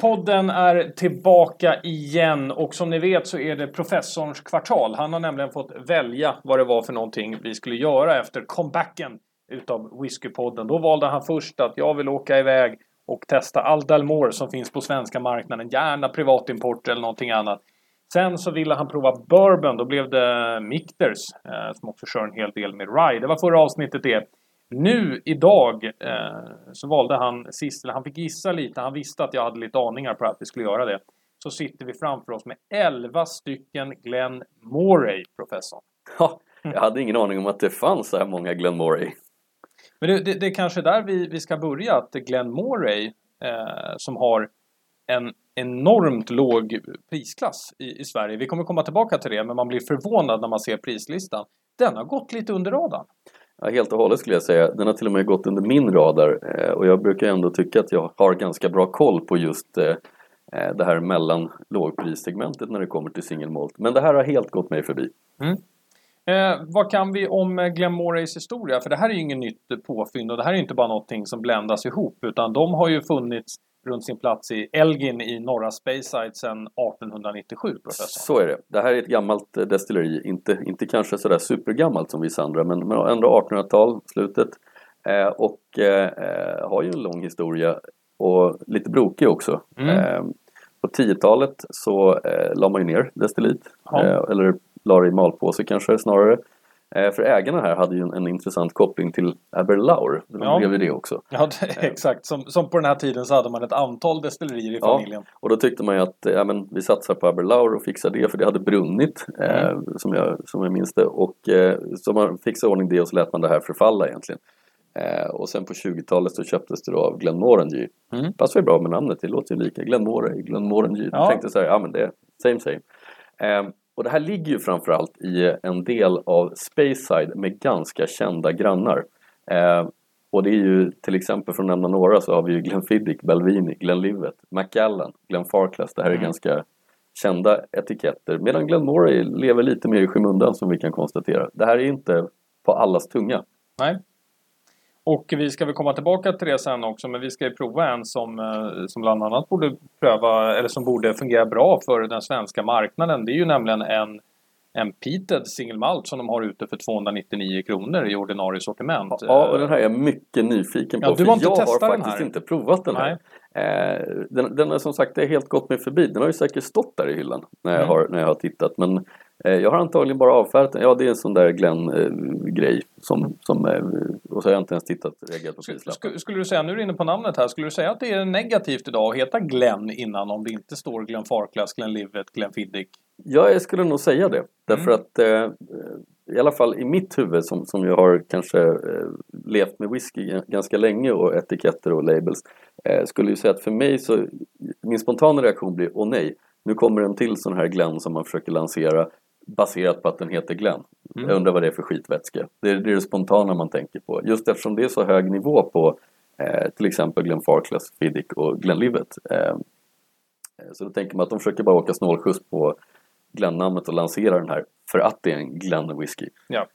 Podden är tillbaka igen och som ni vet så är det professorns kvartal. Han har nämligen fått välja vad det var för någonting vi skulle göra efter comebacken utav Whiskypodden. Då valde han först att jag vill åka iväg och testa all Dalmore som finns på svenska marknaden. Gärna privatimport eller någonting annat. Sen så ville han prova bourbon. Då blev det Mikters eh, som också kör en hel del med Rye. Det var förra avsnittet det. Nu idag eh, så valde han sist, eller han fick gissa lite. Han visste att jag hade lite aningar på att vi skulle göra det. Så sitter vi framför oss med 11 stycken Glenn Moray, professorn. Ja, jag hade ingen aning om att det fanns så här många Glenn Moray. Men det, det, det är kanske där vi, vi ska börja. Att Glenn Moray eh, som har en enormt låg prisklass i, i Sverige. Vi kommer komma tillbaka till det, men man blir förvånad när man ser prislistan. Den har gått lite under radarn. Ja, helt och hållet skulle jag säga. Den har till och med gått under min radar eh, och jag brukar ändå tycka att jag har ganska bra koll på just eh, eh, det här mellan lågprissegmentet när det kommer till single malt. Men det här har helt gått mig förbi. Mm. Eh, vad kan vi om Glenmorays historia? För det här är ju inget nytt påfynd och det här är ju inte bara någonting som bländas ihop utan de har ju funnits runt sin plats i Elgin i norra Speyside sedan 1897. Professor. Så är det. Det här är ett gammalt eh, destilleri, inte, inte kanske sådär supergammalt som vissa andra men, men ändå 1800-tal, slutet. Eh, och eh, har ju en lång historia och lite brokig också. Mm. Eh, på 10-talet så eh, la man ju ner destilleriet, eh, eller la det i malpåse kanske snarare. Eh, för ägarna här hade ju en, en intressant koppling till Aberlour. De ja. blev det också. Ja, det, exakt. Som, som på den här tiden så hade man ett antal destillerier i familjen. Ja, och då tyckte man ju att ja, men, vi satsar på Aberlour och fixar det för det hade brunnit eh, mm. eh, som, jag, som jag minns det. Och eh, så man fixade ordning det och så lät man det här förfalla egentligen. Eh, och sen på 20-talet så köptes det då av Glenmorangie. Mm. Passar ju bra med namnet, det låter ju lika. Glenmorangie, Glenmorangie. Ja. Jag tänkte så här, ja men det är same same. Och det här ligger ju framförallt i en del av Speyside med ganska kända grannar. Eh, och det är ju till exempel, för att nämna några, så har vi ju Glenfiddich, Belvini, Glenlivet, Macallan, Glenfarclas. Det här är mm. ganska kända etiketter. Medan Glenmoray lever lite mer i skymundan som vi kan konstatera. Det här är inte på allas tunga. Nej. Och vi ska väl komma tillbaka till det sen också men vi ska ju prova en som, eh, som bland annat borde pröva eller som borde fungera bra för den svenska marknaden. Det är ju nämligen en en Peated single malt som de har ute för 299 kronor i ordinarie sortiment. Ja, och den här är jag mycket nyfiken på. Ja, du har inte jag har faktiskt inte provat den här. Eh, den, den är som sagt, det är helt gått mig förbi. Den har ju säkert stått där i hyllan när jag, mm. har, när jag har tittat. Men jag har antagligen bara avfärdat den. Ja, det är en sån där Glenn-grej. Eh, som, som, eh, och så har jag inte ens tittat reagerat på prislappen. Skulle du säga, nu är du inne på namnet här, skulle du säga att det är negativt idag att heta Glenn innan om det inte står Glenn Farklas, Glenn Livet, Glenn Fiddick? Ja, jag skulle nog säga det. Därför mm. att eh, i alla fall i mitt huvud som, som jag har kanske eh, levt med whisky ganska länge och etiketter och labels eh, skulle ju säga att för mig så min spontana reaktion blir åh nej, nu kommer en till sån här Glenn som man försöker lansera baserat på att den heter Glenn. Mm. Jag undrar vad det är för skitvätska. Det är, det är det spontana man tänker på. Just eftersom det är så hög nivå på eh, till exempel Glenn Farclas, Fiddick och Glenlivet. Eh, så då tänker man att de försöker bara åka snålskjuts på Glenn-namnet och lansera den här för att det är en Glenn whisky. Ja.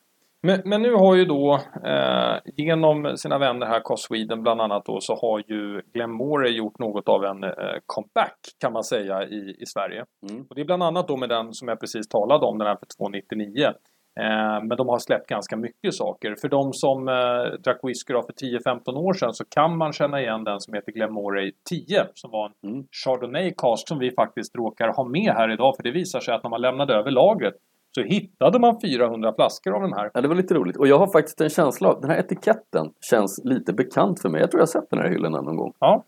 Men, men, nu har ju då eh, genom sina vänner här, Cost Sweden bland annat då, så har ju Glenmore gjort något av en eh, comeback kan man säga i, i Sverige. Mm. Och det är bland annat då med den som jag precis talade om, den här för 299. Eh, men de har släppt ganska mycket saker. För de som eh, drack whisky för 10-15 år sedan så kan man känna igen den som heter Glenmoray 10 som var en mm. Chardonnay cast som vi faktiskt råkar ha med här idag. För det visar sig att när man lämnade över lagret så hittade man 400 flaskor av den här. Ja, det var lite roligt. Och jag har faktiskt en känsla av, den här etiketten känns lite bekant för mig. Jag tror jag har sett den här hyllan någon gång. Ja.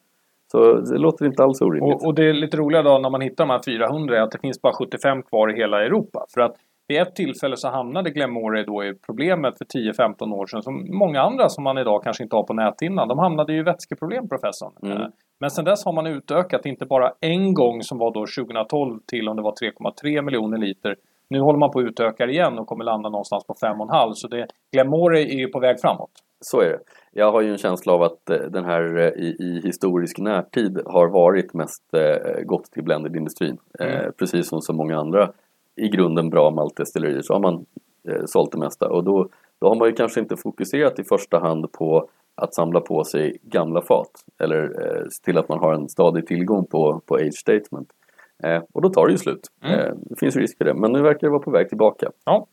Så det låter inte alls orimligt. Och, och det är lite roliga då när man hittar de här 400 är att det finns bara 75 kvar i hela Europa. För att vid ett tillfälle så hamnade Glenmore då i problemet för 10-15 år sedan som många andra som man idag kanske inte har på näthinnan. De hamnade ju i vätskeproblem professorn. Mm. Eh, men sen dess har man utökat inte bara en gång som var då 2012 till om det var 3,3 miljoner liter nu håller man på att utöka igen och kommer landa någonstans på 5,5 så det, Glenmore är ju på väg framåt. Så är det. Jag har ju en känsla av att eh, den här eh, i, i historisk närtid har varit mest eh, gått till blended-industrin. Mm. Precis som så många andra i grunden bra maltdestillerier så har man eh, sålt det mesta och då, då har man ju kanske inte fokuserat i första hand på att samla på sig gamla fat eller eh, se till att man har en stadig tillgång på, på age statement. Eh, och då tar det ju slut. Mm. Eh, det finns risk för det, men nu verkar det vara på väg tillbaka. Ja.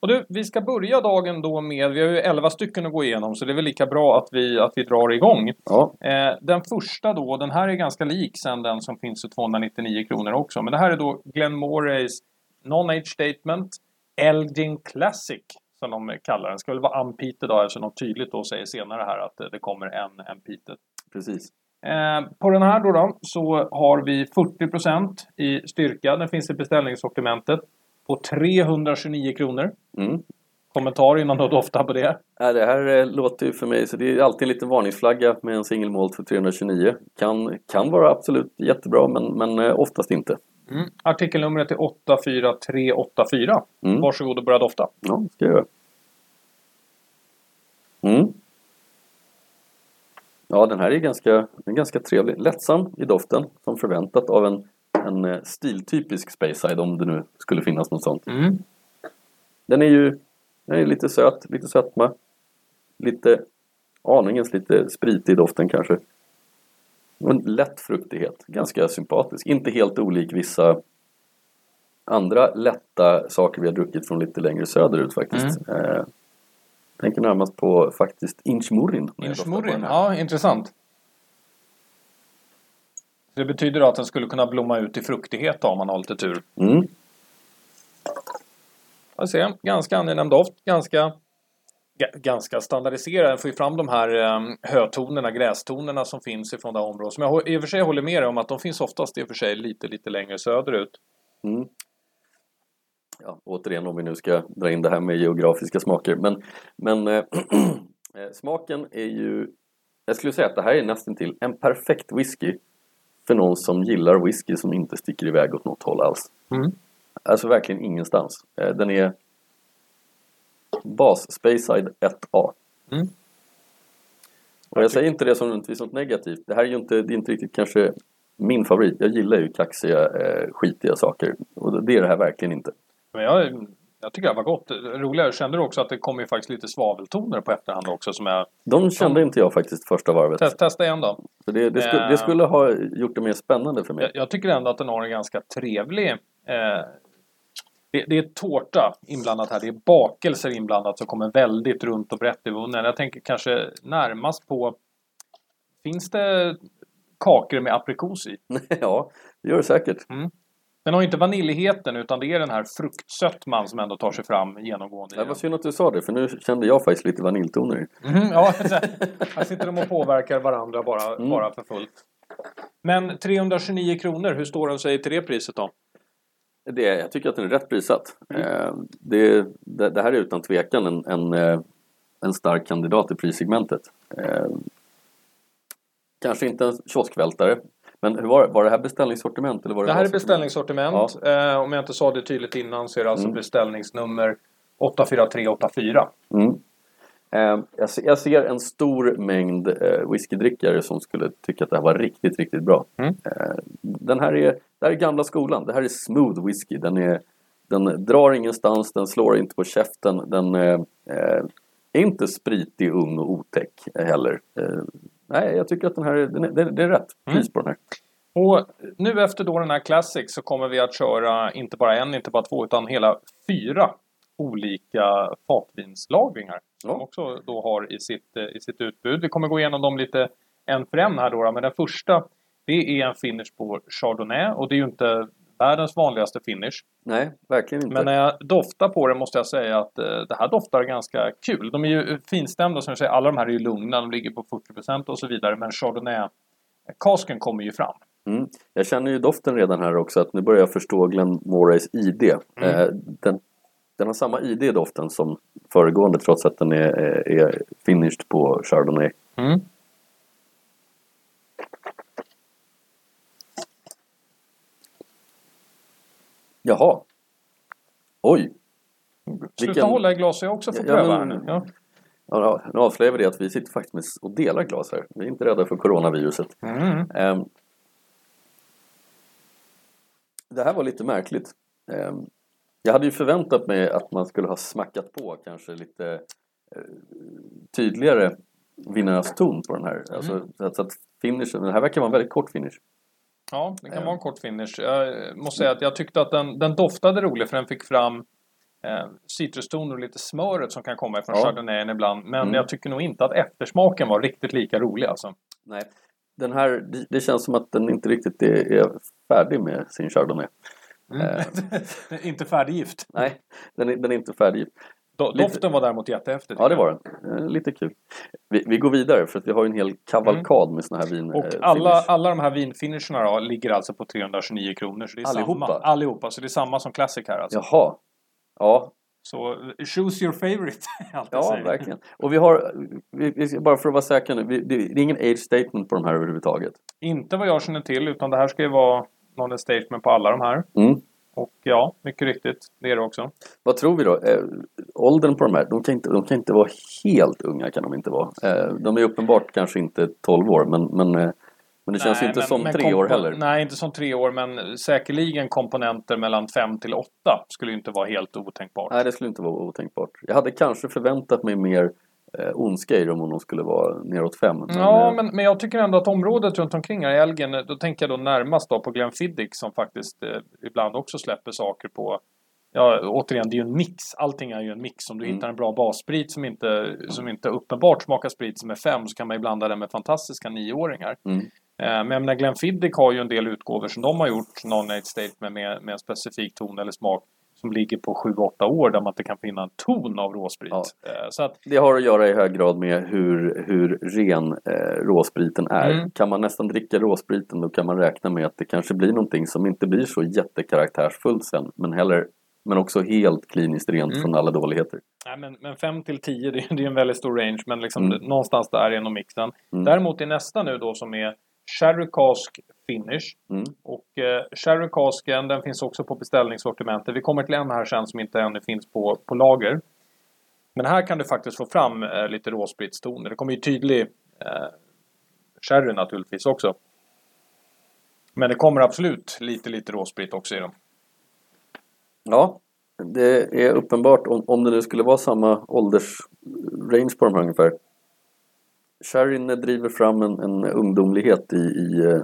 Och du, vi ska börja dagen då med, vi har ju 11 stycken att gå igenom så det är väl lika bra att vi, att vi drar igång. Ja, Eh, den första då, den här är ganska lik sen den som finns för 299 kronor också. Men det här är då Glenn Morays Non-Age Statement Elgin Classic som de kallar den. Ska väl vara unpeated då eftersom de tydligt då säger senare här att eh, det kommer en unpeated. precis. Eh, på den här då, då så har vi 40% i styrka. Den finns i beställningssortimentet på 329 kronor. Mm. Kommentar innan du doftar på det. Ja, det här eh, låter ju för mig, så det är alltid en liten varningsflagga med en single malt för 329. Kan, kan vara absolut jättebra men, men eh, oftast inte. Mm. Artikelnumret är 84384. Mm. Varsågod och börja dofta. Ja, ska jag göra. Mm. Ja, den här är ganska, den ganska trevlig. Lättsam i doften, som förväntat av en, en eh, stiltypisk Speyside om det nu skulle finnas något sånt. Mm. Den är ju den är lite söt, lite sötma. Lite aningens lite spritig i doften kanske. En lätt fruktighet, ganska sympatisk. Inte helt olik vissa andra lätta saker vi har druckit från lite längre söderut faktiskt. Eh, tänker närmast på faktiskt Inchmurin. Inchmurin, ja intressant. Det betyder då att den skulle kunna blomma ut i fruktighet då, om man har lite tur. Mm. Jag ser, ganska angenäm doft, ganska ga- ganska standardiserad. Den får ju fram de här um, hötonerna, grästonerna som finns ifrån det här området. Som jag i och för sig håller med dig om att de finns oftast i och för sig lite, lite längre söderut. Mm. Ja, återigen om vi nu ska dra in det här med geografiska smaker. Men, men eh, smaken är ju... Jag skulle säga att det här är nästan till en perfekt whisky för någon som gillar whisky som inte sticker iväg åt något håll alls. Mm. Alltså verkligen ingenstans. Eh, Den är bas Speyside 1A. Mm. Och jag säger inte det som något negativt. Det här är ju inte, det är inte riktigt kanske min favorit. Jag gillar ju kaxiga, eh, skitiga saker. Och det är det här verkligen inte. Men jag, jag tycker det var gott. Roligare, kände du också att det kommer ju faktiskt lite svaveltoner på efterhand också som jag... De kände inte jag faktiskt första varvet. Test, testa igen då. Så det, det, skulle, Eh. det skulle ha gjort det mer spännande för mig. Jag, jag tycker ändå att den har en ganska trevlig... Eh, det, det är tårta inblandat här. Det är bakelser inblandat som kommer väldigt runt och brett i munnen. Jag tänker kanske närmast på... Finns det kakor med aprikos i? ja, det gör det säkert. Den har inte vaniljheten utan det är den här fruktsötman som ändå tar sig fram genomgående. Det var synd att du sa det, för nu kände jag faktiskt lite vaniljtoner i. Mhm, ja, här sitter de och påverkar varandra bara, Mm. bara för fullt. Men 329 kronor, hur står den sig till det priset då? Det, jag tycker att den är rätt prissatt. Eh, det, det, det här är utan tvekan en, en, eh, en stark kandidat i prissegmentet. Eh, kanske inte en kioskvältare. Men hur var, det? var det här beställningssortiment? Eller var det, Det här är beställningssortiment. Eh, om jag inte sa det tydligt innan så är det alltså Mm. beställningsnummer 84384. Mm. Eh, jag, ser, en stor mängd eh, whiskydrickare som skulle tycka att det här var riktigt, riktigt bra. Mm. Den här är, det här är gamla skolan. Det här är smooth whisky. Den, är, den drar ingenstans, den slår inte på käften. Den är inte spritig, ung och otäck heller. Nej, jag tycker att den här är, den är, det, är- det är rätt Mm. pris på den här. Och nu efter då den här Classic så kommer vi att köra inte bara en, inte bara två, utan hela fyra olika fatvinslagringar. Som Ja. också då har i sitt, i sitt utbud. Vi kommer gå igenom dem lite en för en här då. Men den första, det är en finish på Chardonnay och det är ju inte världens vanligaste finish. Nej, verkligen inte. Men när jag doftar på det måste jag säga att eh, det här doftar ganska kul. De är ju finstämda som jag säger. Alla de här är ju lugna. De ligger på 40% och så vidare. Men Chardonnay-kasken kommer ju fram. Mm. Jag känner ju doften redan här också att nu börjar jag förstå Glenn Morays ID. Mm. Eh, den, den har samma ID i doften som föregående trots att den är, är, är finished på Chardonnay. Mm. Jaha! Oj! Sluta Vilken- hålla i glas så jag också får Ja, pröva men- här nu. Ja. Ja, nu avslöjar vi det att vi sitter faktiskt med och delar glas här. Vi är inte rädda för coronaviruset. Mm. Ehm, det här var lite märkligt. Ehm, jag hade ju förväntat mig att man skulle ha smackat på kanske lite eh, tydligare vinös ton på den här. Alltså, så att, så att finishen, den här verkar vara en väldigt kort finish. Ja, det kan Ja. vara en kort finish. Jag måste säga att jag tyckte att den, den doftade roligt för den fick fram eh, citrustoner och lite smöret som kan komma ifrån Ja. chardonnayen ibland. Men Mm. jag tycker nog inte att eftersmaken var riktigt lika rolig alltså. Nej. Den här, det, känns som att den inte riktigt är, är färdig med sin chardonnay. inte färdiggift. Nej, den är, den är inte färdig. Do, Lite- Doften var däremot jättehäftig. Ja, det var den. Eh, lite kul. Vi, vi går vidare för att vi har en hel kavalkad med såna här vin. Och eh, alla, alla de här vinfinisherna då, ligger alltså på 329 kronor. Så det är Allihopa? Samma. Allihopa. Så det är samma som Classic här alltså. Jaha. Ja, Så eh, choose your favorite. ja säger. verkligen. Och vi har, vi, bara för att vara säkra nu, vi, det är ingen age statement på de här överhuvudtaget. Inte vad jag känner till, utan det här ska ju vara någon statement på alla de här. Mm. Och ja, mycket riktigt, det är det också. Vad tror vi då? Eh, åldern på de här, de kan, inte, de kan inte vara helt unga kan de inte vara. Eh, de är uppenbart kanske inte 12 år men, men, eh, men det känns ju inte men- som men tre år heller. Nej, inte som tre år, men säkerligen komponenter mellan fem till åtta skulle ju inte vara helt otänkbart. Nej, det skulle inte vara otänkbart. Jag hade kanske förväntat mig mer eh, ondska i dem om de skulle vara neråt fem. Men, Ja, eh, men, men jag tycker ändå att området runt omkring här i Elgen, då tänker jag då närmast då på Glenfiddich som faktiskt eh, ibland också släpper saker på Ja, återigen, det är ju en mix. Allting är ju en mix. Om du Mm. hittar en bra bassprit som inte, som inte uppenbart smakar sprit som är fem så kan man ju blanda den med fantastiska nioåringar. Mm. Eh, Men jag menar, Glenfiddich har ju en del utgåvor som de har gjort, non-age statement med, med en specifik ton eller smak som ligger på 7-8 år där man inte kan finna en ton av råsprit. Ja. Eh, Så att, Det har att göra i hög grad med hur, hur ren eh, råspriten är. Mm. Kan man nästan dricka råspriten då kan man räkna med att det kanske blir någonting som inte blir så jättekaraktärsfullt sen men, heller, men också helt kliniskt rent Mm. från alla dåligheter. nej, men, men 5 till 10 det, är- det är en väldigt stor range men liksom Mm. någonstans där är nog mixen. Mm. Däremot är nästa nu då som är Sherry Cask Finish. Mm. Och eh, Sherry Casken den finns också på beställningssortimentet. Vi kommer till en här sen som inte ännu finns på, på lager. Men här kan du faktiskt få fram eh, lite råspritstoner. Det kommer ju tydlig eh, sherry naturligtvis också. Men det kommer absolut lite, lite råsprit också i dem. Ja, det är uppenbart om, om det nu skulle vara samma åldersrange på de här ungefär. Sherryn driver fram en, en ungdomlighet i, i, eh,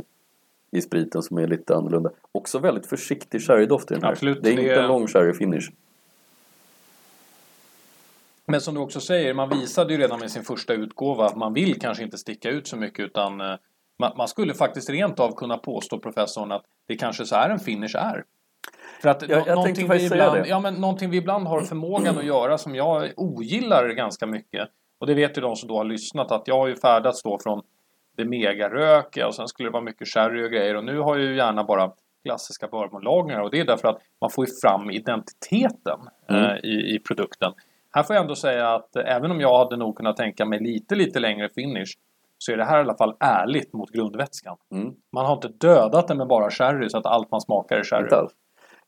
i spriten som är lite annorlunda. Också väldigt försiktig sherrydoft i den här. Absolut, det är inte en lång sherry finish. Men som du också säger, man visade ju redan med sin första utgåva att man vill kanske inte sticka ut så mycket utan eh, man, man skulle faktiskt rent av kunna påstå professorn att det kanske så är en finish är. För att Jag- jag någonting, vi ibland, ja, men någonting vi ibland har förmågan att göra som jag ogillar ganska mycket. Och det vet ju de som då har lyssnat att jag har ju färdats då från det megarökiga och sen skulle det vara mycket sherry och grejer och nu har jag ju gärna bara klassiska bourbonlagringar och det är därför att man får ju fram identiteten Mm. eh, i, i produkten. Här får jag ändå säga att eh, även om jag hade nog kunnat tänka mig lite, lite längre finish så är det här i alla fall ärligt mot grundvätskan. Mm. Man har inte dödat den med bara sherry så att allt man smakar är sherry.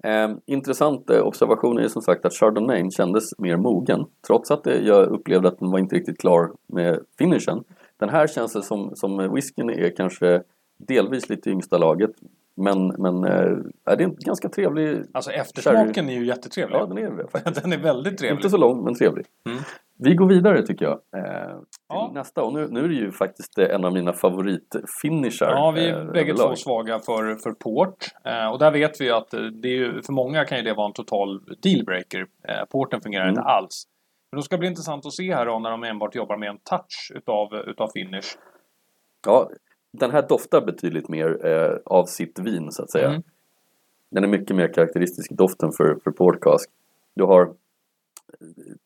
Eh, intressant eh, observation är som sagt att Chardonnay kändes mer mogen. Trots att jag upplevde att den var inte riktigt klar med finishen. Den här känns det som, som whiskyn är kanske delvis lite yngsta laget. Men, men eh, är det är en ganska trevlig... Alltså eftersmaken är ju jättetrevlig. Ja, den är det den är väldigt trevlig. Inte så lång men trevlig. Mm. Vi går vidare tycker jag. Eh, Ja. Nästa och nu, nu är det ju faktiskt eh, en av mina favoritfinishar. Ja, vi eh, är bägge överlag. två svaga för, för port. Eh, och där vet vi ju att eh, det är ju, för många kan ju det vara en total dealbreaker. Eh, porten fungerar Mm. inte alls. Men det ska bli intressant att se här då när de enbart jobbar med en touch utav, utav finish. Ja, den här doftar betydligt mer eh, av sitt vin så att säga. Mm. Den är mycket mer karaktäristisk doften för, för portcask. Du har eh,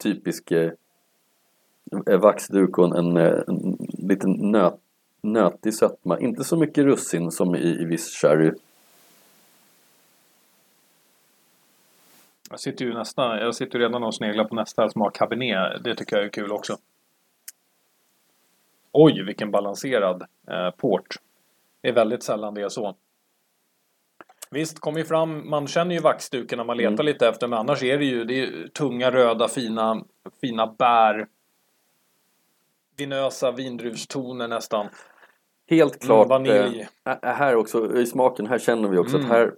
typisk eh, vaxduk och en, en, en liten nöt, nötig sötma. Inte så mycket russin som i, i viss sherry. Jag sitter ju nästan, jag sitter redan och sneglar på nästa som har cabernet. Det tycker jag är kul också. Oj, vilken balanserad eh, port. Det är väldigt sällan det är så. Visst, kommer ju fram, man känner ju vaxduken när man letar Mm. lite efter, men annars är det ju, det är tunga, röda, fina, fina bär. Vinösa vindruvstoner nästan. Helt klart. vanilj. Eh, ä- här också, i smaken, här känner vi också Mm. att här,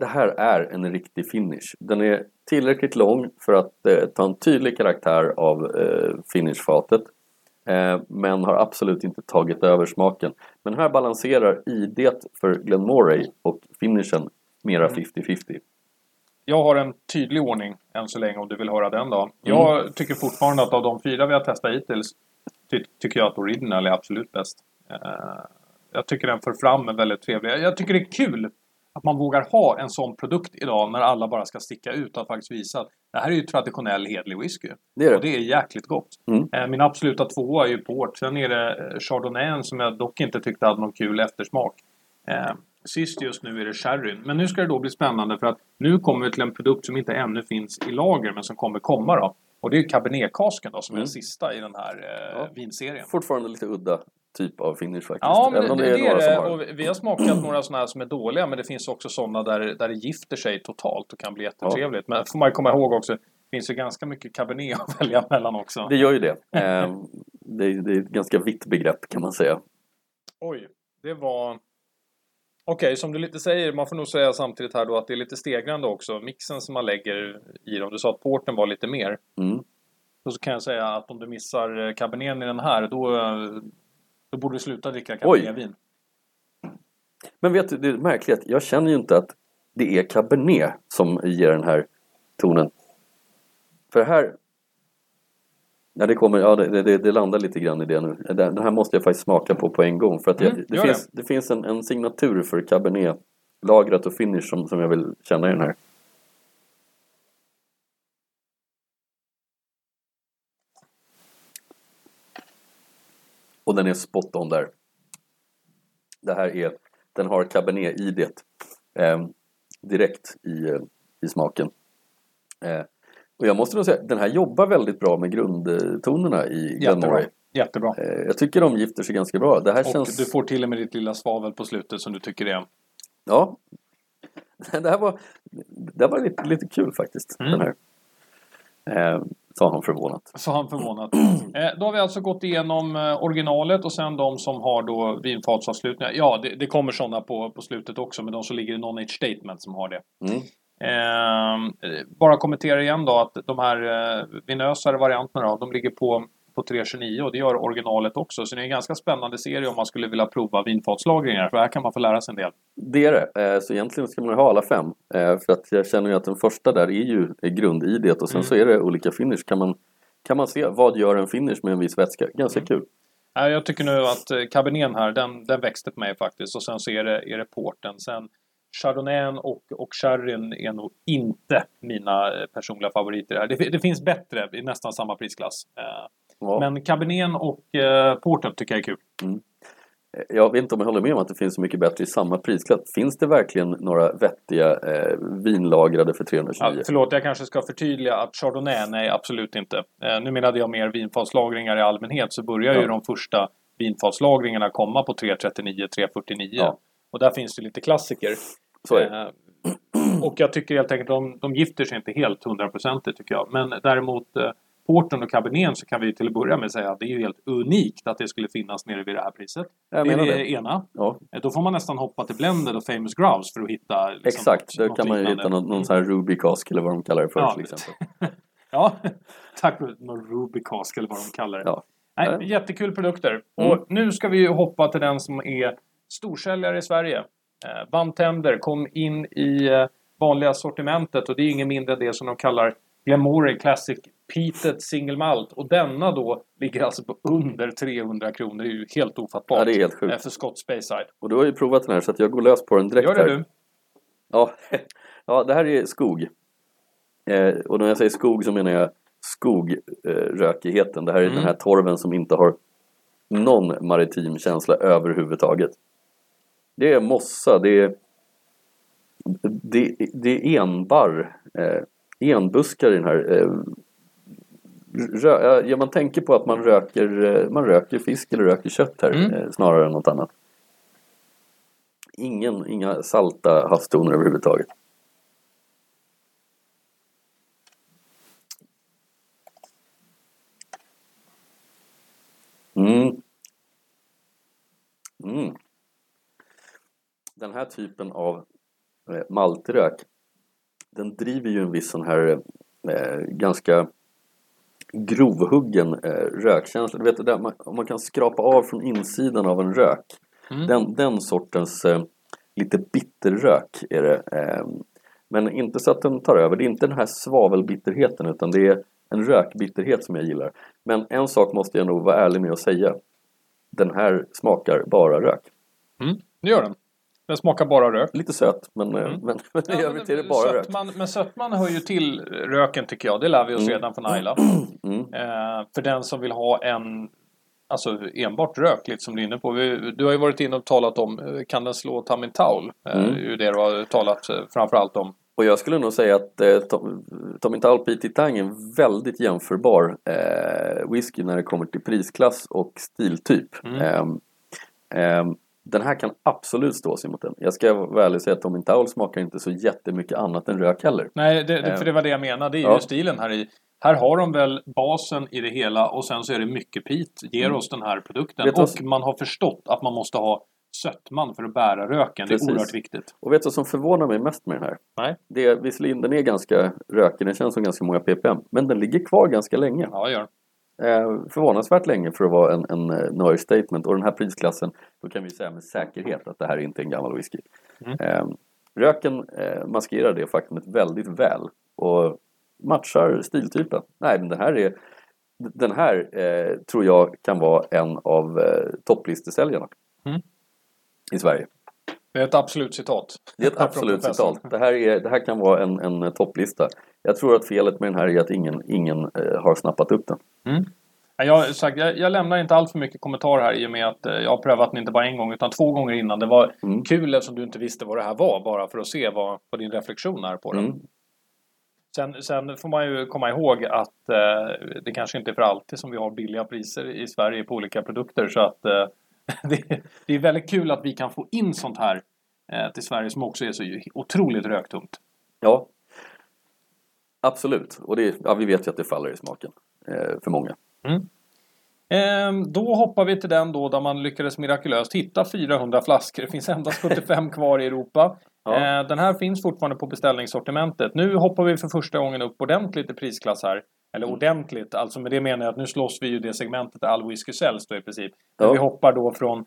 det här är en riktig finish. Den är tillräckligt lång för att eh, ta en tydlig karaktär av eh, finishfatet. Eh, men har absolut inte tagit över smaken. Men här balanserar idet för Glenmoray och finishen mera Mm. 50-50. Jag har en tydlig ordning än så länge om du vill höra den då. Mm. Jag tycker fortfarande att av de fyra vi har testat hittills ty tycker jag att Original är absolut bäst. Eh, jag tycker den för fram en väldigt trevlig. Jag tycker det är kul att man vågar ha en sån produkt idag när alla bara ska sticka ut och faktiskt visa att det här är ju traditionell hedlig whisky. Det är det. Och det är jäkligt gott. Mm. Eh, Min absoluta tvåa är ju port. Sen är det eh, Chardonnay som jag dock inte tyckte hade någon kul eftersmak. Eh, Sist just nu är det sherryn. Men nu ska det då bli spännande för att nu kommer vi till en produkt som inte ännu finns i lager men som kommer komma då. Och det är ju Cabernet-kasken då som är Mm. den sista i den här eh, Ja. vinserien. Fortfarande lite udda typ av finish faktiskt. Ja, men Även det, det, är det. som har. Och vi har smakat några sådana här som är dåliga men det finns också sådana där, där det gifter sig totalt och kan bli jättetrevligt. Men får man komma ihåg också, det finns ju ganska mycket Cabernet att välja mellan också. Det gör ju det. Eh, det, är, det är ett ganska vitt begrepp kan man säga. Oj, det var... Okej, som du lite säger, man får nog säga samtidigt här då att det är lite stegrande också. Mixen som man lägger i dem. Du sa att porten var lite mer. Mm. Och så kan jag säga att om du missar eh, caberneten i den här, då, eh, då borde du sluta dricka cabernetvin. Men vet du, det är märkligt. Jag känner ju inte att det är Cabernet som ger den här tonen. För här... Ja, det, kommer, ja, det, det, det landar lite grann i det nu. Den här måste jag faktiskt smaka på på en gång. För att jag, Mm, det, finns, det finns en, en signatur för Cabernet lagrat och finish som, som jag vill känna i den här. Och den är spot on där. Det här är, den har Cabernet i det. Eh, direkt i, eh, i smaken. Eh, och jag måste nog säga, den här jobbar väldigt bra med grundtonerna i Jättebra. Glenmoray. Jättebra. Eh, jag tycker de gifter sig ganska bra. Det här Och känns... du får till och med ditt lilla svavel på slutet som du tycker är... Ja. Det här var, det här var lite, lite kul faktiskt. Mm. Den här. Sa han förvånat. Så han förvånat. Eh, då har vi alltså gått igenom eh, originalet och sen de som har då vinfatsavslutningar. Ja, det, det kommer sådana på, på slutet också, men de som ligger i non-age statement som har det. Mm. Ehm, eh, bara kommentera igen då att de här eh, vinösare varianterna då, de ligger på, på 329 och det gör originalet också. Så det är en ganska spännande serie om man skulle vilja prova vinfatslagringar. För här kan man få lära sig en del. Det är det. Eh, så egentligen ska man ha alla fem. Eh, för att jag känner ju att den första där är ju grund-idet och sen Mm. så är det olika finish. Kan man, kan man se vad gör en finish med en viss vätska? Ganska Mm. kul. Jag tycker nu att eh, Caberneten här, den, den växte på mig faktiskt. Och sen så är det, är det porten. Sen Chardonnayen och, och sherryn är nog inte mina personliga favoriter här. Det, det finns bättre i nästan samma prisklass. Eh, Ja. Men Caberneten och eh, porten tycker jag är kul. Eh, Jag vet inte om jag håller med om att det finns så mycket bättre i samma prisklass. Finns det verkligen några vettiga eh, vinlagrade för 329? Ja, förlåt, jag kanske ska förtydliga att Chardonnay, nej absolut inte. Eh, nu menade jag mer vinfatslagringar i allmänhet så börjar ju Ja. de första vinfatslagringarna komma på 339, 349. Ja. Och där finns det lite klassiker. Eh, och jag tycker helt enkelt de, de gifter sig inte helt hundraprocentigt tycker jag. Men däremot eh, Porten och Caberneten så kan vi till att börja med säga att det är helt unikt att det skulle finnas nere vid det här priset. Jag det är det ena. Ja, Eh, Då får man nästan hoppa till Blended och Famous Grouse för att hitta... liksom, exakt. Något kan man ju hitta någon, någon sån här Ruby Cask eller vad de kallar det för Ja, till exempel. Ja, tack för någon Rubicask eller vad de kallar det. Ja. Nej, jättekul produkter. Mm. Och nu ska vi ju hoppa till den som är storsäljare i Sverige. Eh, Bantender kom in i eh, vanliga sortimentet och det är ingen mindre än det som de kallar Glenmoray Classic Peated Single Malt. Och denna då ligger alltså på under 300 kronor. Det är ju helt ofattbart. Ja, det är helt eh, sjukt. För Scott Speyside. Och du har ju provat den här så att jag går lös på den direkt Gör det här. du? Ja, ja, det här är skog. Eh, och när jag säger skog så menar jag skogrökigheten. Det här är Mm. den här torven som inte har någon maritim känsla överhuvudtaget. Det är mossa, det är, det, det är enbarr, eh, enbuskar i den här. Eh, rö, ja, man tänker på att man röker, eh, man röker fisk eller röker kött här Mm. eh, snarare än något annat. Ingen, inga salta havstoner överhuvudtaget. Mm. Mm. Den här typen av eh, maltrök den driver ju en viss sån här eh, ganska grovhuggen eh, rökkänsla. Du vet där, man, om man kan skrapa av från insidan av en rök. Mm. Den, den sortens eh, lite bitterrök är det. Eh, men inte så att den tar över. Det är inte den här svavelbitterheten utan det är en rökbitterhet som jag gillar. Men en sak måste jag nog vara ärlig med att säga. Den här smakar bara rök. Mm. Det gör den. Den smakar bara rök. Lite söt men, eh, Mm. men, men i Ja, övrigt är det bara rök. Men sötman hör ju till röken tycker jag. Det lär vi oss Mm. redan från Ayla. Mm. Eh, för den som vill ha en Alltså enbart rök lite som du är inne på. Vi, du har ju varit inne och talat om eh, Kan den slå Tamin Taul? Eh, Mm. Det är ju det du har talat eh, framförallt om. Och jag skulle nog säga att eh, Tom- Tommy Tall P.T. Tang är en väldigt jämförbar eh, whisky när det kommer till prisklass och stiltyp. Mm. Ehm, ehm, den här kan absolut stå sig mot den. Jag ska vara ärlig och säga att Tommy Towel smakar inte så jättemycket annat än rök heller. Nej, det, det, Eh. för det var det jag menade. Det är Ja. ju stilen här i. Här har de väl basen i det hela och sen så är det mycket pit. Ger Mm. oss den här produkten. Vet Och man har förstått att man måste ha sötman för att bära röken. Det Precis. är oerhört viktigt. Och vet du vad som förvånar mig mest med den här? Nej. Det är, visserligen den är ganska rökig, den känns som ganska många ppm. Men den ligger kvar ganska länge. Ja, gör. Eh, förvånansvärt länge för att vara en, en eh, Noir Statement. Och den här prisklassen, då kan vi säga med säkerhet att det här är inte är en gammal whisky. Mm. Eh, röken maskerar det faktumet väldigt väl och matchar stiltypen. Nej, men den här är den här eh, tror jag kan vara en av eh, topplistesäljarna Mm. i Sverige. Det är ett absolut citat. Det är ett absolut citat. Det här, är, det här kan vara en, en topplista. Jag tror att felet med den här är att ingen, ingen eh, har snappat upp den. Ja, Jag, sagt, jag, jag lämnar inte allt för mycket kommentar här i och med att eh, jag har prövat den inte bara en gång utan två gånger innan. Det var Mm. kul eftersom du inte visste vad det här var bara för att se vad, vad din reflektion är på den. Mm. Sen, sen får man ju komma ihåg att eh, det kanske inte är för alltid som vi har billiga priser i Sverige på olika produkter. Så att eh, det, det är väldigt kul att vi kan få in sånt här eh, till Sverige som också är så otroligt röktungt. Ja, absolut. Och det, ja, vi vet ju att det faller i smaken eh, för många. Ehm, då hoppar vi till den då där man lyckades mirakulöst hitta 400 flaskor. Det finns endast 75 kvar i Europa. Ja. Eh, den här finns fortfarande på beställningssortimentet. Nu hoppar vi för första gången upp ordentligt i prisklass här. Eller Mm. ordentligt, alltså med det menar jag att nu slåss vi ju det segmentet där all whisky säljs då i princip. Ja. vi hoppar då från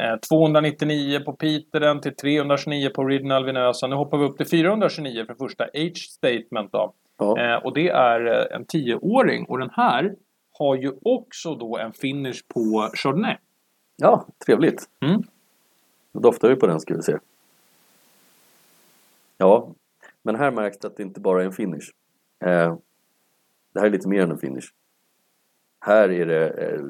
eh, 299 på Peteren till 329 på Original Vinösa. Nu hoppar vi upp till 429 för första Age Statement då. Ja. Eh, och det är eh, en 10-åring. Och den här har ju också då en finish på Chardonnay. ja, trevligt. Mm. Då doftar vi på den ska vi se. Ja, men här märks det att det inte bara är en finish. Eh, det här är lite mer än en finish. Här är det eh,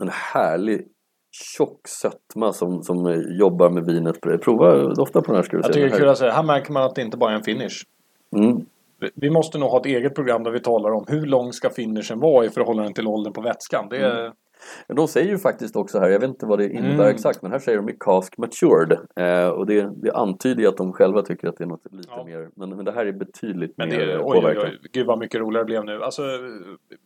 en härlig tjock sötma som, som jobbar med vinet. Prova dofta på den här ska du Jag se. tycker det är kul att säga, här märker man att det inte bara är en finish. Mm. Vi- måste nog ha ett eget program där vi talar om hur lång ska finishen vara i förhållande till åldern på vätskan. Det är, Men De säger ju faktiskt också här, jag vet inte vad det innebär Mm. exakt, men här säger de ju cask matured. Eh, och det, det antyder ju att de själva tycker att det är något lite Ja. mer, men, men det här är betydligt Men mer det, eh, oj, oj, påverkan. oj, gud vad mycket roligare det blev nu. Alltså,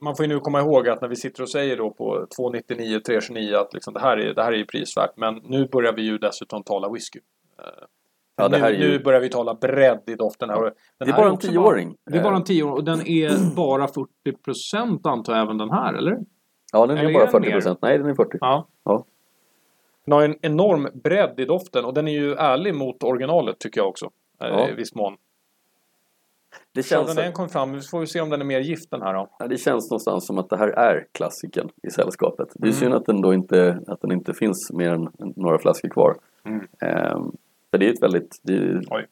man får ju nu komma ihåg att när vi sitter och säger då på 299, 329 att liksom det, här är, det här är ju prisvärt. Men nu börjar vi ju dessutom tala whisky. Ja, det nu, ju- nu börjar vi tala bredd i doften. Här. Den Det är här bara en tioåring. Det är bara en Eh, tioåring och den är bara 40% antar jag även den här, eller? Ja, den är är bara den 40 mer? procent. Nej, den är 40. Ja. Ja. Den har en enorm bredd i doften och den är ju ärlig mot originalet tycker jag också. eh, Ja. I viss mån. Det känns, Chardonnayen kom fram, vi får vi se om den är mer gift den här då. ja, det känns någonstans som att det här är klassiken i sällskapet. Det är Mm. synd att den då inte, att den inte finns mer än några flaskor kvar. Mm. Ehm, för det är ett väldigt... Är, Oj.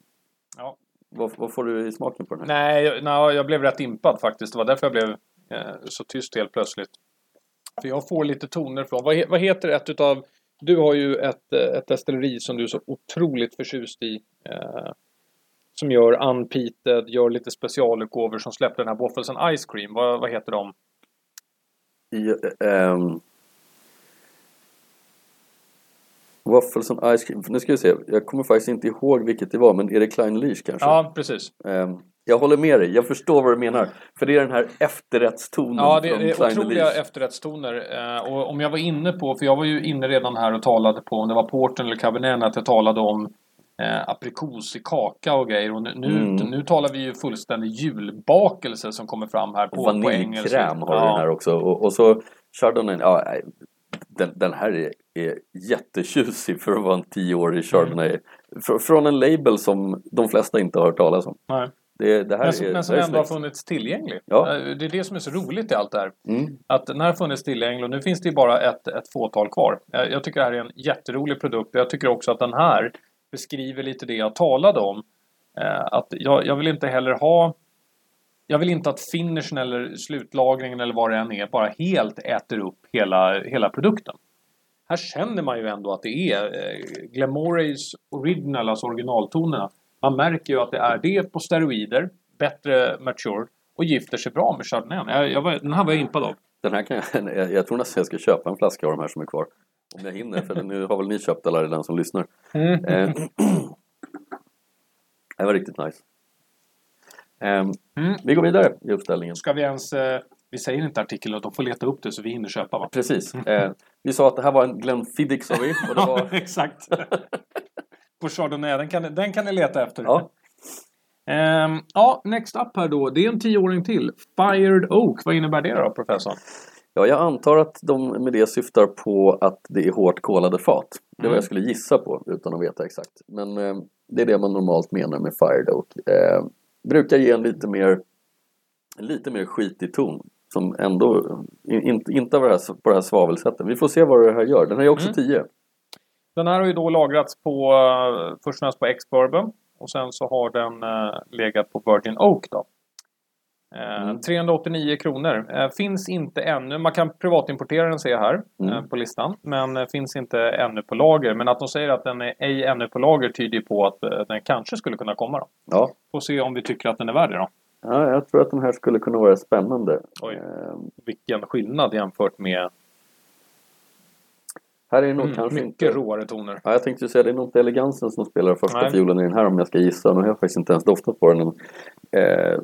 Ja. vad, vad får du i smaken på den här? Nej, jag, nej, jag blev rätt impad faktiskt. Det var därför jag blev eh, så tyst helt plötsligt. För jag får lite toner från, vad, vad heter ett utav, du har ju ett, eh, ett destilleri som du är så otroligt förtjust i. Eh, som gör unpeated, gör lite specialutgåvor som släppte den här Waffles and Ice Cream. Vad, vad heter de? I, ehm, Waffles and Ice Cream. Nu ska vi se. Jag kommer faktiskt inte ihåg vilket det var, men är det Klein Leash kanske? Ja, precis. Ehm, jag håller med dig. Jag förstår vad du menar. För det är den här efterrättstonen Ja, det, är otroliga Leash. efterrättstoner. Eh, och om jag var inne på, för jag var ju inne redan här och talade på om det var Porten eller Cabernet, att jag talade om eh, aprikos i kaka och grejer. Och nu, nu, Mm. nu talar vi ju fullständig julbakelse som kommer fram här på, på engelska. Vaniljkräm har du här också. Och, och så Chardonnay, ja, den, den här är, är jättetjusig för att vara en tioårig Chardonnay. Fr, från en label som de flesta inte har hört talas om. Nej. Det, det här Men som, är, men som ändå har funnits tillgänglig. Ja. Eh, Det är det som är så roligt i allt det här. Mm. Att den här har funnits tillgänglig och nu finns det ju bara ett, ett fåtal kvar. Jag, jag tycker det här är en jätterolig produkt. Jag tycker också att den här beskriver lite det jag talade om. Eh, att jag, jag vill inte heller ha jag vill inte att finishen eller slutlagringen eller vad det än är bara helt äter upp hela, hela produkten. Här känner man ju ändå att det är eh, Glamorays original, alltså originaltonerna. Man märker ju att det är det på steroider, bättre mature och gifter sig bra med chardonnay. Jag, jag var, den här var jag impad av. Den här kan jag, jag, jag tror nästan jag ska köpa en flaska av de här som är kvar. Om jag hinner, för nu har väl ni köpt alla redan som lyssnar. Eh, det var riktigt nice. Eh, Mm. Vi går vidare i uppställningen. Ska vi ens... Eh, vi säger inte artikeln de får leta upp det så vi hinner köpa va? Precis. Eh, vi sa att det här var en Glenfiddich sa vi. Och det var, exakt. på chardonnay, den kan, den kan ni leta efter. ja, Ehm, ja, next up här då. Det är en tioåring till. Fired Oak. Vad innebär det då, professor? ja, jag antar att de med det syftar på att det är hårt kolade fat. Det var Mm. jag skulle gissa på utan att veta exakt. Men eh, det är det man normalt menar med Fired Oak. Eh, brukar ge en lite mer, en lite mer skitig ton. Som ändå in, inte, inte av det här, på det här svavelsättet. Vi får se vad det här gör. Den här är också Mm. 10. Den här har ju då lagrats på uh, först och främst på X-Bourbon. Och sen så har den eh, legat på Virgin Oak då. Eh, Mm. 389 kronor. Eh, finns inte ännu. Man kan privatimportera den ser jag här Mm. eh, på listan. Men eh, finns inte ännu på lager. Men att de säger att den är ej ännu på lager tyder på att eh, den kanske skulle kunna komma då. Ja. Får se om vi tycker att den är värd det då. ja, jag tror att den här skulle kunna vara spännande. Oj. Eh, Vilken skillnad jämfört med här är det nog mm, kanske mycket inte... råare toner. Ja, jag tänkte säga det är nog inte elegansen som spelar första Nej. fiolen i den här om jag ska gissa. Nu har jag faktiskt inte ens doftat på den. Eh,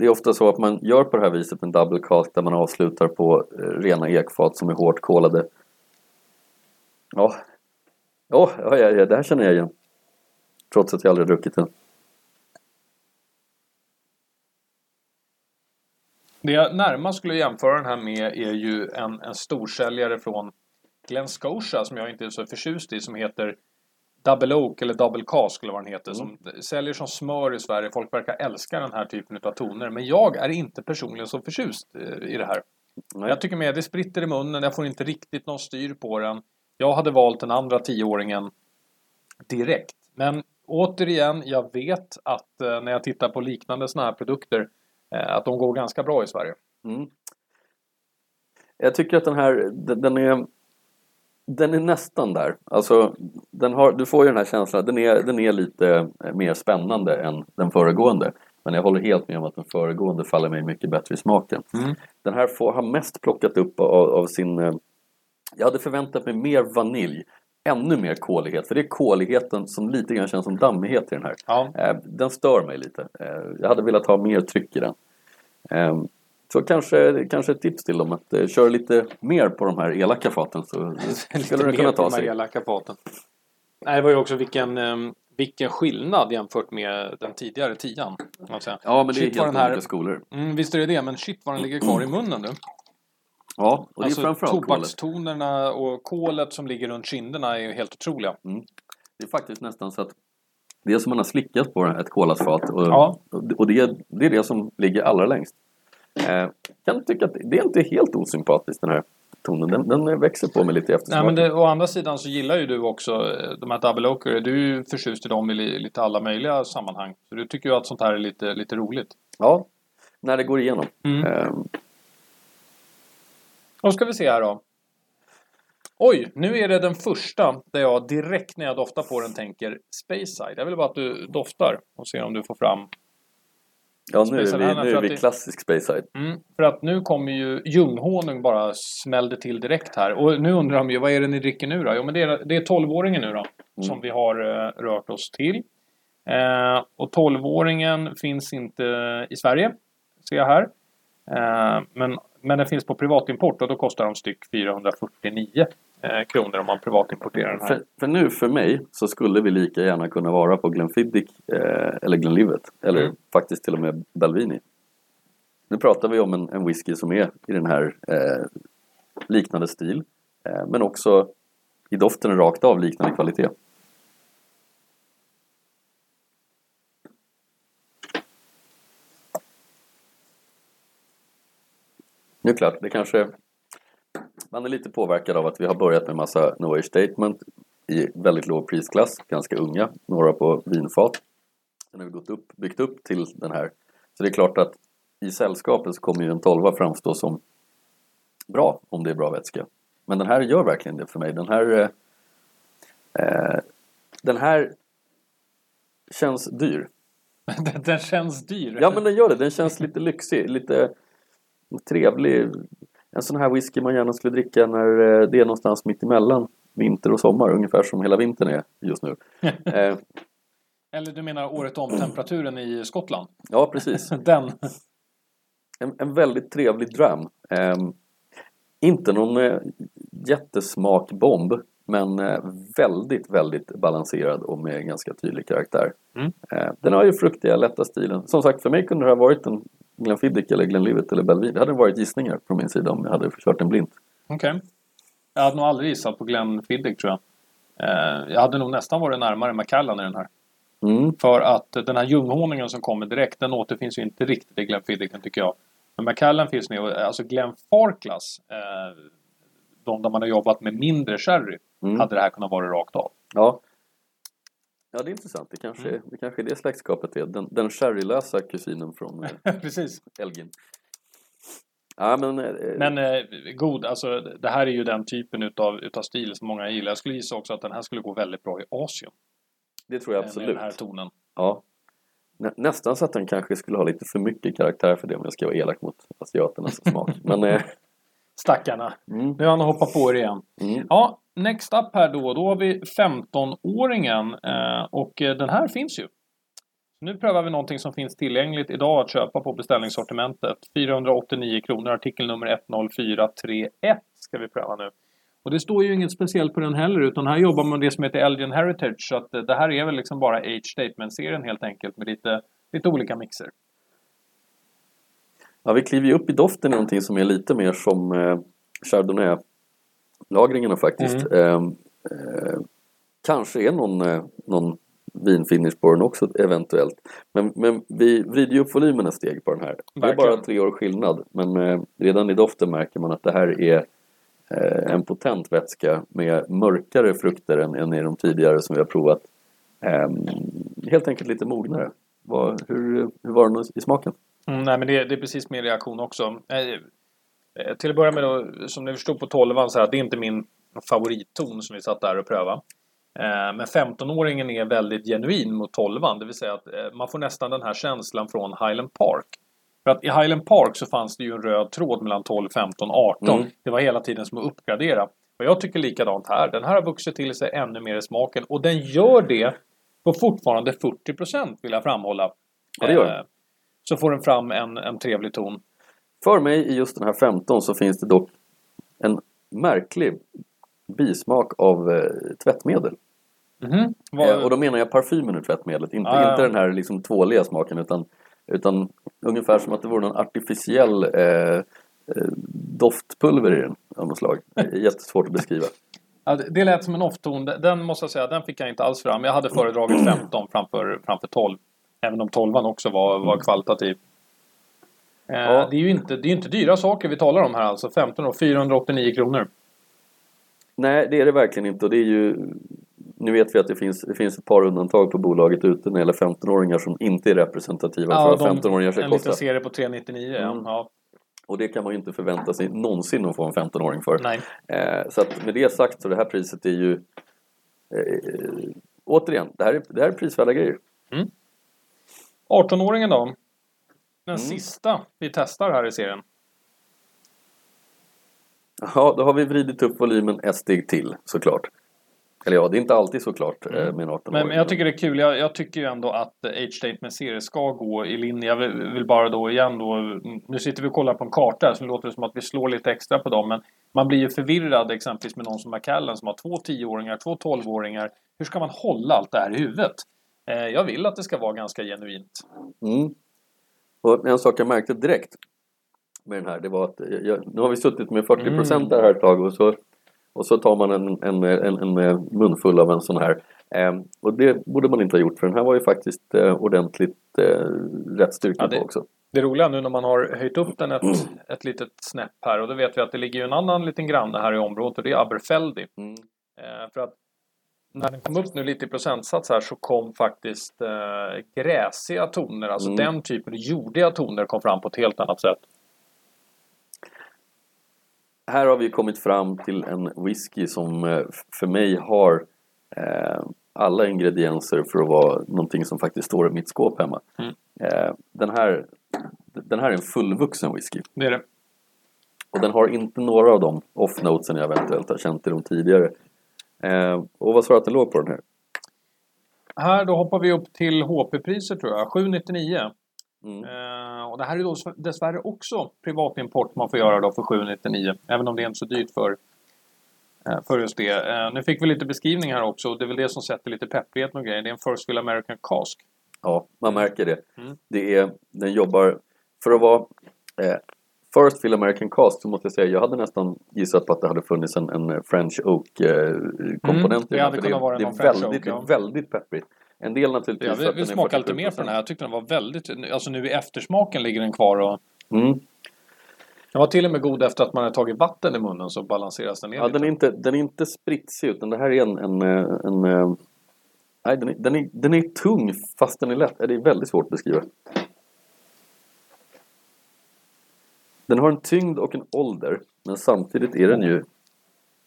det är ofta så att man gör på det här viset med double cask där man avslutar på eh, rena ekfat som är hårt kolade. Ja, ja, ja, ja, ja det här känner jag igen. Trots att jag aldrig druckit den. Det jag närmast skulle jämföra den här med är ju en, en storsäljare från Glen Scotia som jag inte är så förtjust i som heter Double Oak eller Double Cask eller vad den heter. Som säljer som smör i Sverige. Folk verkar älska den här typen av toner. Men jag är inte personligen så förtjust eh, i det här. Nej. Jag tycker mer det spritter i munnen. Jag får inte riktigt någon styr på den. Jag hade valt den andra tioåringen direkt. Men återigen, jag vet att eh, när jag tittar på liknande sådana här produkter eh, att de går ganska bra i Sverige. Mm. Jag tycker att den här, den är den är nästan där. Alltså, den har, du får ju den här känslan, den är, den är lite eh, mer spännande än den föregående. Men jag håller helt med om att den föregående faller mig mycket bättre i smaken. Mm. Den här får, har mest plockat upp av, av sin... eh, Jag hade förväntat mig mer vanilj. Ännu mer kolighet. För det är koligheten som lite grann känns som dammighet i den här. Ja. Eh, Den stör mig lite. Jag hade velat ha mer tryck i den. Så kanske, kanske ett tips till dem att eh, köra lite mer på de här elaka faten så skulle det kunna ta sig. elaka faten. Nej, det var ju också vilken, ehm, vilken skillnad jämfört med den tidigare tian. säga. Ja men det är helt den här- olika skolor. Mm, visst är det det, men shit vad den ligger kvar i munnen nu. Ja, och det är Alltså framförallt kolet. tobakstonerna och kolet som ligger runt kinderna är ju helt otroliga. Det är faktiskt nästan så att det är som man har slickat på ett kolasfat och, Ja. och det, det är det som ligger allra längst. Eh, kan tycka att det är inte helt osympatiskt den här tonen. Den, den växer på mig lite i Nej, men det, å andra sidan så gillar ju du också eh, de här double oaker. Du är ju förtjust i dem i li, lite alla möjliga sammanhang. Så du tycker ju att sånt här är lite, lite roligt. Ja, när det går igenom. Mm. Eh, Då ska vi se här då. Oj, nu är det den första där jag direkt när jag doftar på den tänker Speyside. Jag vill bara att du doftar och ser om du får fram. Ja, nu är vi, nu är vi klassisk Speyside. Mm, för att nu kommer ju ljunghonung bara smällde till direkt här. Och nu undrar de ju, vad är det ni dricker nu då? Jo, men det är, det är 12-åringen nu då. Som vi har eh, rört oss till. Eh, och 12-åringen finns inte i Sverige. Ser jag här. Eh, men, men den finns på privatimport och då kostar de styck 449. Eh, kronor om man privatimporterar den här. För, för nu för mig så skulle vi lika gärna kunna vara på Glenfiddich eh, eller Glenlivet eller Mm. faktiskt till och med Belvini. Nu pratar vi om en, en whisky som är i den här eh, liknande stil eh, men också i doften rakt av liknande kvalitet. Nu är klart, det kanske man är lite påverkad av att vi har börjat med massa No Age Statement i väldigt låg prisklass, ganska unga, några på vinfat. Sen har vi gått upp, byggt upp till den här. Så det är klart att i sällskapet så kommer ju en 12 framstå som bra om det är bra vätska. Men den här gör verkligen det för mig. Den här eh, eh, Den här känns dyr. Den känns dyr. Ja men den gör det. Den känns lite lyxig, lite trevlig. En sån här whisky man gärna skulle dricka när eh, det är någonstans mitt emellan vinter och sommar. Ungefär som hela vintern är just nu. Eh, Eller du menar året om temperaturen i Skottland? ja precis. Den. En, en väldigt trevlig dram. Ehm, inte någon eh, jättesmakbomb men eh, väldigt, väldigt balanserad och med ganska tydlig karaktär. Mm. Eh, den har ju fruktiga, lätta stilen. Som sagt, för mig kunde det ha varit en Glenfiddich eller Glenlivet eller Belvin. Det hade varit gissningar från min sida om jag hade kört den blint. Okej. Jag hade nog aldrig gissat på Glenn Fiddick tror jag. Eh, jag hade nog nästan varit närmare Macallan i den här. Mm. För att den här ljunghonungen som kommer direkt, den återfinns ju inte riktigt i Glenn Fiddicken tycker jag. Men Macallan finns med, och, alltså Glenn Farklas, eh, de där man har jobbat med mindre sherry, Mm. hade det här kunnat vara rakt av. Ja. Ja, det är intressant. Det kanske, Mm. det kanske är det släktskapet är. Den, den sherrylösa kusinen från eh, Precis. Elgin. Ja, men... eh, Men eh, god, alltså det här är ju den typen utav, utav stil som många gillar. Jag skulle gissa också att den här skulle gå väldigt bra i Asien. det tror jag eh, absolut. Med den här tonen. Ja. Nä, nästan så att den kanske skulle ha lite för mycket karaktär för det om jag ska vara elak mot asiaternas smak. Men... Eh, Stackarna. mm, Nu har han hoppat på er igen. mm. Ja, next up här då. Då har vi 15-åringen. Eh, och eh, den här finns ju. Nu prövar vi någonting som finns tillgängligt idag att köpa på beställningssortimentet. 489 kronor, artikelnummer 10431 ska vi pröva nu. Och det står ju inget speciellt på den heller utan här jobbar man med det som heter Elgin Heritage. Så att eh, det här är väl liksom bara Age Statement-serien helt enkelt med lite, lite olika mixer. Ja, vi kliver ju upp i doften i någonting som är lite mer som eh, Chardonnay-lagringarna faktiskt. Mm. Eh, eh, kanske är någon, eh, någon vinfinish på den också eventuellt. Men, men vi vrider ju upp volymen ett steg på den här. Det är bara tre år skillnad. Men eh, redan i doften märker man att det här är eh, en potent vätska med mörkare frukter än, än i de tidigare som vi har provat. Eh, helt enkelt lite mognare. Vad, hur, hur var den i smaken? Mm, nej, men det, det är precis min reaktion också. Eh, eh, till att börja med då, som ni förstod på 12 så här, det är inte min favoritton som vi satt där och prövade. Eh, men 15-åringen är väldigt genuin mot 12 det vill säga att eh, man får nästan den här känslan från Highland Park. För att i Highland Park så fanns det ju en röd tråd mellan 12, 15, 18. Mm. Det var hela tiden som att uppgradera. Och jag tycker likadant här. Den här har vuxit till sig ännu mer i smaken och den gör det på fortfarande 40% vill jag framhålla. Ja, det gör. Eh, så får den fram en, en trevlig ton. För mig i just den här 15 så finns det dock en märklig bismak av eh, tvättmedel. Mhm. Vad- Eh, och då menar jag parfymen ur tvättmedlet, inte, Ah, inte den här liksom tvåliga smaken utan, utan ungefär som att det vore någon artificiell eh, eh, doftpulver i den av något slag. Jättesvårt att beskriva. Ja, det- det lät som en off-ton. Den måste jag säga, den fick jag inte alls fram. Jag hade föredragit 15 framför, framför 12. Även om 12 också var, var kvalitativ. Eh, Ja. Det är ju inte, det är inte dyra saker vi talar om här alltså. 15 och 489 kronor. Nej, det är det verkligen inte och det är ju Nu vet vi att det finns, det finns ett par undantag på bolaget ute när det gäller 15-åringar som inte är representativa för vad de- 15-åringar ska en kosta. liten serie på 399. ja. Mm. Ja. Och det kan man ju inte förvänta sig någonsin att få en 15-åring för. Nej. Eh, så att med det sagt så det här priset är ju eh, Återigen, det här är, det här är prisvärda grejer. 18-åringen då? Den Mm. sista vi testar här i serien. Ja, då har vi vridit upp volymen ett steg till såklart. Eller ja, det är inte alltid så klart eh, Mm. med en 18 Men, men jag tycker det är kul. Jag, jag tycker ju ändå att H-State med serie ska gå i linje. Jag vill, vill bara då igen då. Nu sitter vi och kollar på en karta här, så låter det som att vi slår lite extra på dem. Men man blir ju förvirrad exempelvis med någon som McCallan som har två 10-åringar, två 12-åringar. Hur ska man hålla allt det här i huvudet? Eh, jag vill att det ska vara ganska genuint. Mm. Och en sak jag märkte direkt med den här, det var att jag, nu har vi suttit med 40% Mm. där här ett tag och så, och så tar man en, en, en, en munfull av en sån här. Ehm, och det borde man inte ha gjort för den här var ju faktiskt eh, ordentligt eh, rätt styrka Ja, det- på också. Det roliga nu när man har höjt upp den ett, ett litet snäpp här och då vet vi att det ligger en annan liten granne här i området och det är Aberfeldy. Mm. Eh, för att när den kom upp nu lite i procentsats här så kom faktiskt eh, gräsiga toner, alltså Mm. den typen av jordiga toner kom fram på ett helt annat sätt. Här har vi kommit fram till en whisky som eh, för mig har eh, alla ingredienser för att vara någonting som faktiskt står i mitt skåp hemma. Mm. Eh, den, här, den här är en fullvuxen whisky. Det är det. Och den har inte några av de off-notesen jag eventuellt har känt i de tidigare. Eh, och vad sa du att den låg på den här? Här då hoppar vi upp till HP-priser tror jag, 799. Mm. Eh, och det här är då dessvärre också privatimport man får göra då för 799. Även om det är inte så dyrt för, eh, för just det. Eh, nu fick vi lite beskrivning här också och det är väl det som sätter lite pepprighet och grejer. Det är en First Fill American Cask. Ja, man märker det. Mm. det är, den jobbar, för att vara First Fill American Cast så måste jag säga, jag hade nästan gissat på att det hade funnits en, en French Oak eh, det i den, det, vara det är väldigt, Oak, ja. väldigt pepprigt. En del naturligtvis Jag för vill, att vill den är smaka lite 47%. mer på den här. Jag tyckte den var väldigt... Alltså nu i eftersmaken ligger den kvar och... Mm. Den var till och med god efter att man hade tagit vatten i munnen så balanseras den ner Ja, lite. den är inte, den är inte spritsig utan det här är en, en, eh, en eh, Nej, den är, den, är, den är tung fast den är lätt. Det är väldigt svårt att beskriva. Den har en tyngd och en ålder men samtidigt är den ju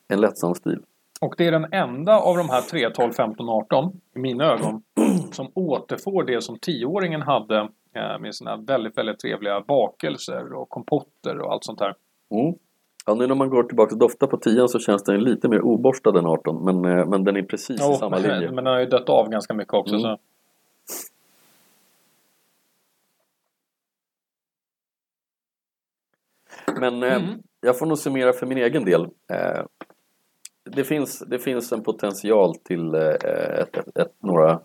en lättsam stil. Och det är den enda av de här 3, 12, 15, 18 i mina ögon som återfår det som tioåringen hade eh, med sina väldigt, väldigt trevliga bakelser och kompotter och allt sånt här. Mm. Ja, nu när man går tillbaka och doftar på 10 så känns den lite mer oborstad än 18 men, eh, men den är precis i Jo, samma men, linje. men den har ju dött av ganska mycket också. Mm. Så. Men eh, Mm. jag får nog summera för min egen del. Eh, det, finns, det finns en potential till eh, ett, ett, ett, några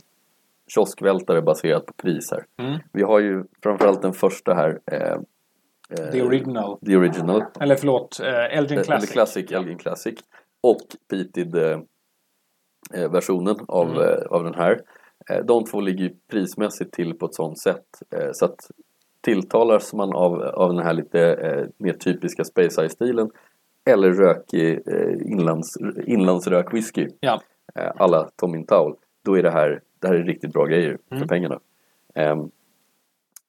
kioskvältare baserat på pris här. Mm. Vi har ju framförallt den första här. Eh, eh, The original. The Original. Eller förlåt, Elgin Eller Classic. Classic, Elgin Classic. Och eh, versionen av, Mm. av den här. De två ligger prismässigt till på ett sånt sätt så att tilltalas man av, av den här lite eh, mer typiska Space Ice-stilen eller rökig eh, inlands, inlandsrökwhisky Ja. eh, alla Tom Towel då är det här, det här är riktigt bra grejer för Mm. pengarna. Ehm,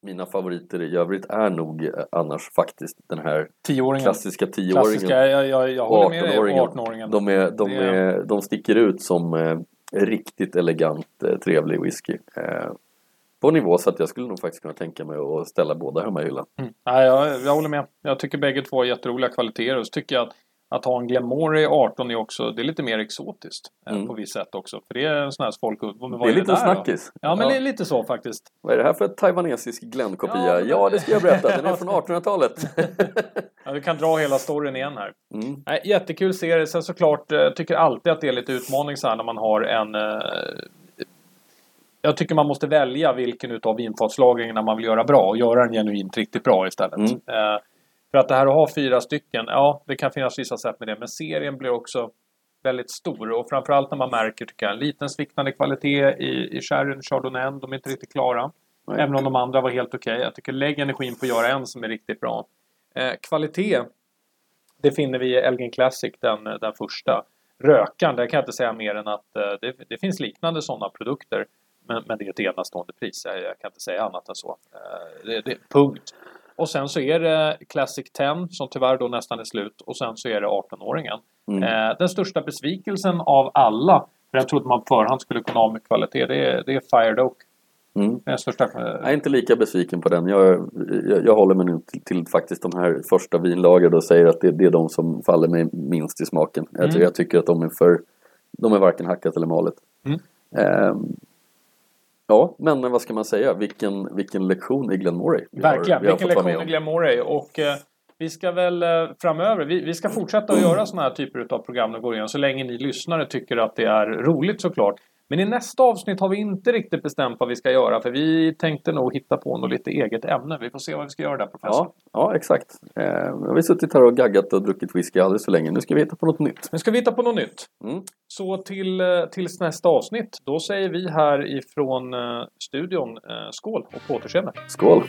mina favoriter i övrigt är nog eh, annars faktiskt den här Tioåringen. klassiska tioåringen Klassiska, jag, jag, jag håller med dig. 18-åringen. 18-åringen. de, är, de, är, de sticker ut som eh, riktigt elegant, eh, trevlig whisky. Eh, på nivå så att jag skulle nog faktiskt kunna tänka mig att ställa båda hemma i hyllan. Mm. Nej, jag, jag håller med. Jag tycker bägge två har jätteroliga kvaliteter. Och så tycker jag att, att ha en Glenmorangie 18 är också, det är lite mer exotiskt. eh, Mm. På visst sätt också. För det är en sån här folk... Vad det är lite där då? snackis. Ja, men det är lite så faktiskt. Vad är det här för taiwanesisk Glenn-kopia? Ja, Ja, det ska jag berätta. Den är från 1800-talet. Ja, vi kan dra hela storyn igen här. Mm. Nej, jättekul serie. Sen såklart, eh, tycker alltid att det är lite utmaning så här när man har en... Jag tycker man måste välja vilken utav vinfatslagringarna man vill göra bra och göra den genuint riktigt bra istället. Mm. Eh, för att det här att ha fyra stycken, ja det kan finnas vissa sätt med det. Men serien blir också väldigt stor och framförallt när man märker tycker jag, en liten sviktande kvalitet i, i sherryn, chardonnay, de är inte riktigt klara. Nej. Även om de andra var helt okej. Jag tycker lägg energin på att göra en som är riktigt bra. Eh, kvalitet, det finner vi i Elgin Classic, den, den första. Rökan, där kan jag inte säga mer än att eh, det, det finns liknande sådana produkter. Men, men det är ett enastående pris. Jag, jag kan inte säga annat än så. Eh, det, det, punkt. Och sen så är det Classic 10 som tyvärr då nästan är slut. Och sen så är det 18-åringen. Mm. Eh, den största besvikelsen av alla, för jag trodde man på förhand skulle kunna ha med kvalitet, det är, det är Fired Oak. Mm. Den största, eh, Jag är inte lika besviken på den. Jag, jag, jag håller mig nu till, till faktiskt de här första vinlager och säger att det, det är de som faller mig minst i smaken. Jag, Mm. ty- jag tycker att de är för De är varken hackat eller malet. Mm. Eh, ja, men vad ska man säga? Vilken, vilken lektion i Glen Moray vi Verkligen, har, vi vilken lektion i om. Glen Moray. Och eh, vi ska väl eh, framöver, vi, vi ska fortsätta att göra sådana här typer av program och gå igenom så länge ni lyssnare tycker att det är roligt såklart. Men i nästa avsnitt har vi inte riktigt bestämt vad vi ska göra för vi tänkte nog hitta på något lite eget ämne. Vi får se vad vi ska göra där professor. Ja, ja, exakt. Eh, nu har vi suttit här och gaggat och druckit whisky alldeles för länge. Nu ska vi hitta på något nytt. Nu ska vi hitta på något nytt. Mm. Så till, eh, tills nästa avsnitt, då säger vi här ifrån eh, studion eh, skål och på återseende. Skål!